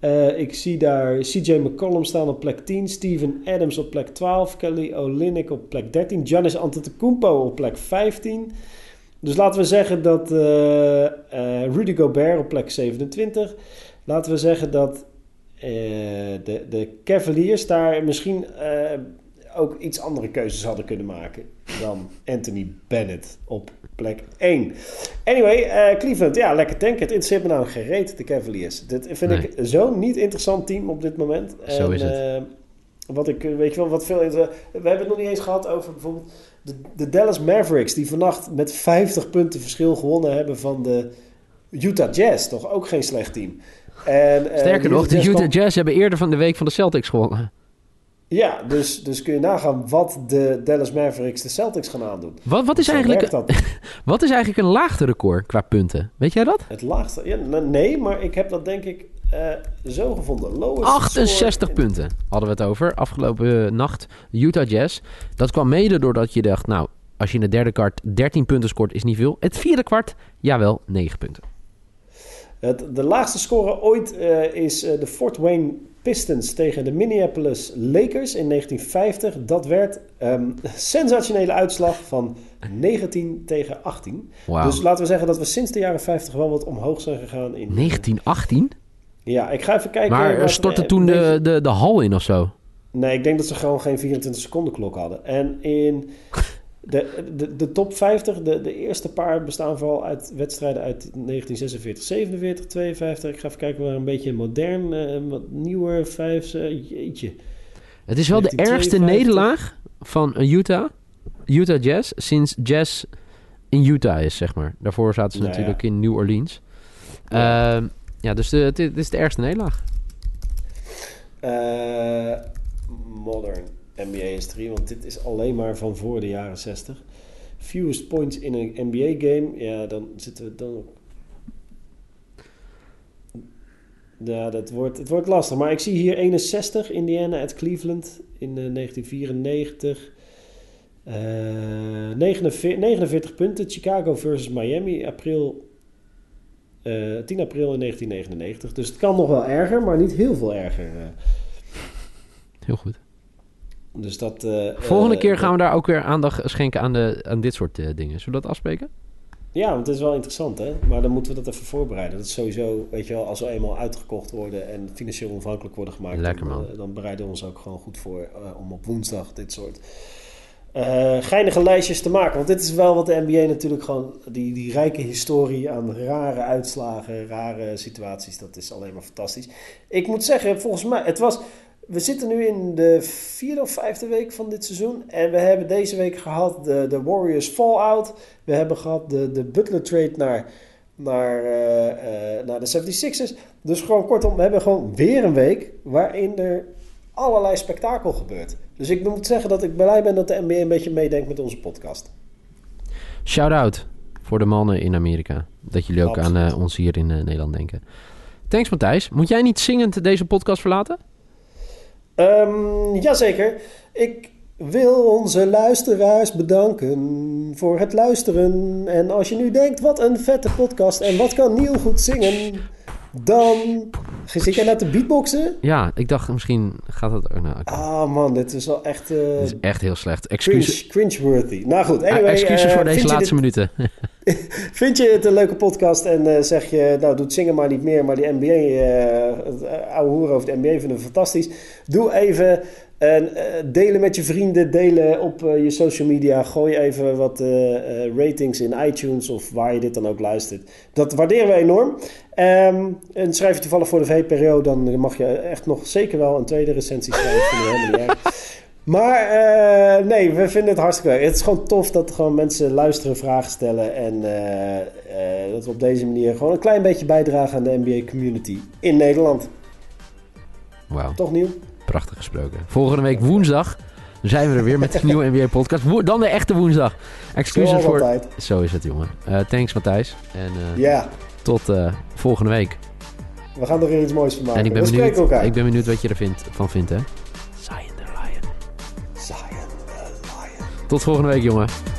Uh, ik zie daar CJ McCollum staan op plek 10, Steven Adams op plek 12, Kelly Olynyk op plek 13, Giannis Antetokounmpo op plek 15. Dus laten we zeggen dat uh, Rudy Gobert op plek 27. Laten we zeggen dat de, de Cavaliers daar misschien ook iets andere keuzes hadden kunnen maken dan Anthony Bennett op plek 1. Anyway, uh, Cleveland, ja, lekker tanken. Het interesseert me nou gereed, de Cavaliers. Dit vind nee. ik zo'n niet interessant team op dit moment. Zo en, is het. Uh, wat ik, weet je wel, wat veel... We hebben het nog niet eens gehad over bijvoorbeeld de, de Dallas Mavericks... die vannacht met 50 punten verschil gewonnen hebben van de Utah Jazz. Toch ook geen slecht team. En, Sterker nog, de Utah. Jazz hebben eerder van de week van de Celtics gewonnen. Ja, dus, dus kun je nagaan wat de Dallas Mavericks de Celtics gaan aandoen. Wat, wat, is, eigenlijk, wat is eigenlijk een laagste record qua punten? Weet jij dat? Het laagste? Ja, nee, maar ik heb dat denk ik uh, zo gevonden. Lowest 68 punten hadden we het over afgelopen nacht. Utah Jazz. Dat kwam mede doordat je dacht, nou, als je in de derde kwart 13 punten scoort is niet veel. Het vierde kwart, jawel, 9 punten. Het, de laagste score ooit uh, is de Fort Wayne Pistons tegen de Minneapolis Lakers in 1950. Dat werd um, sensationele uitslag van 19 tegen 18. Wow. Dus laten we zeggen dat we sinds de jaren 50 wel wat omhoog zijn gegaan. In 1918? Ja, ik ga even kijken. Maar stortte toen de, de, de hal in of zo? Nee, ik denk dat ze gewoon geen 24 seconden klok hadden. En in de, de, de top 50, de, de eerste paar bestaan vooral uit wedstrijden uit 1946, 47, 52. Ik ga even kijken waar een beetje modern, uh, wat nieuwer, vijf, uh, jeetje. Het is wel de ergste nederlaag van Utah, Utah Jazz, sinds Jazz in Utah is, zeg maar. Daarvoor zaten ze nou, natuurlijk ja. in New Orleans. Ja, uh, ja dus het is de ergste nederlaag. Uh, modern. NBA history, want dit is alleen maar van voor de jaren 60. Fewest points in een NBA game, ja, dan zitten we dan Ja, dat wordt, het wordt lastig. Maar ik zie hier 61 Indiana at Cleveland in uh, 1994. Uh, 49, 49, punten. Chicago versus Miami, april, uh, 10 april in 1999. Dus het kan nog wel erger, maar niet heel veel erger. eh. Heel goed. Dus dat, uh, Volgende uh, keer gaan we daar ook weer aandacht schenken aan, de, aan dit soort dingen. Zullen we dat afspreken? Ja, want het is wel interessant, hè? Maar dan moeten we dat even voorbereiden. Dat is sowieso, weet je wel, als we eenmaal uitgekocht worden en financieel onafhankelijk worden gemaakt, Lekker, dan, man. eh, dan bereiden we ons ook gewoon goed voor eh, om op woensdag dit soort eh, geinige lijstjes te maken. Want dit is wel wat de NBA natuurlijk gewoon, die, die rijke historie aan rare uitslagen, rare situaties, dat is alleen maar fantastisch. Ik moet zeggen, volgens mij, het was, we zitten nu in de vierde of vijfde week van dit seizoen. En we hebben deze week gehad de, de Warriors Fallout. We hebben gehad de, de Butler trade naar, naar, eh, eh, naar de 76ers. Dus gewoon kortom, we hebben gewoon weer een week waarin er allerlei spektakel gebeurt. Dus ik moet zeggen dat ik blij ben dat de NBA een beetje meedenkt met onze podcast. Shout-out voor de mannen in Amerika. Dat jullie ook aan eh, ons hier in Nederland denken. Thanks Matthijs. Moet jij niet zingend deze podcast verlaten? Ehm, jazeker. Ik wil onze luisteraars bedanken voor het luisteren. En als je nu denkt, wat een vette podcast en wat kan Niel goed zingen, dan zit jij nou te beatboxen? Ja, ik dacht misschien gaat dat... nou, oké. Ah man, dit is wel echt eh, Dit is echt heel slecht. Excuses, cringe, cringe-worthy. Nou goed, Ah, anyway. excuses eh, voor deze vind je laatste dit- minuten. Vind je het een leuke podcast en eh, zeg je, nou doet zingen maar niet meer, maar die NBA, eh eh, oude hoeren over de NBA vinden we fantastisch. Doe even en delen met je vrienden, delen op je social media. Gooi even wat ratings in iTunes of waar je dit dan ook luistert. Dat waarderen we enorm. Ehm, en schrijf je toevallig voor de VPRO, dan mag je echt nog zeker wel een tweede recensie schrijven. Maar eh, nee, we vinden het hartstikke leuk. Het is gewoon tof dat gewoon mensen luisteren, vragen stellen. En eh, eh, dat we op deze manier gewoon een klein beetje bijdragen aan de NBA community in Nederland. Wauw, Toch nieuw? prachtig gesproken. Volgende week woensdag zijn we er weer met een nieuwe NBA podcast. Wo- Dan de echte woensdag. Excuses voor... altijd. Zo is het, jongen. Thanks Matthijs. En Ja, tot volgende week. we gaan er weer iets moois van maken. en ik ben, we benieuwd, spreken elkaar. ik ben benieuwd wat je ervan van vindt, hè? Tot volgende week, jongen.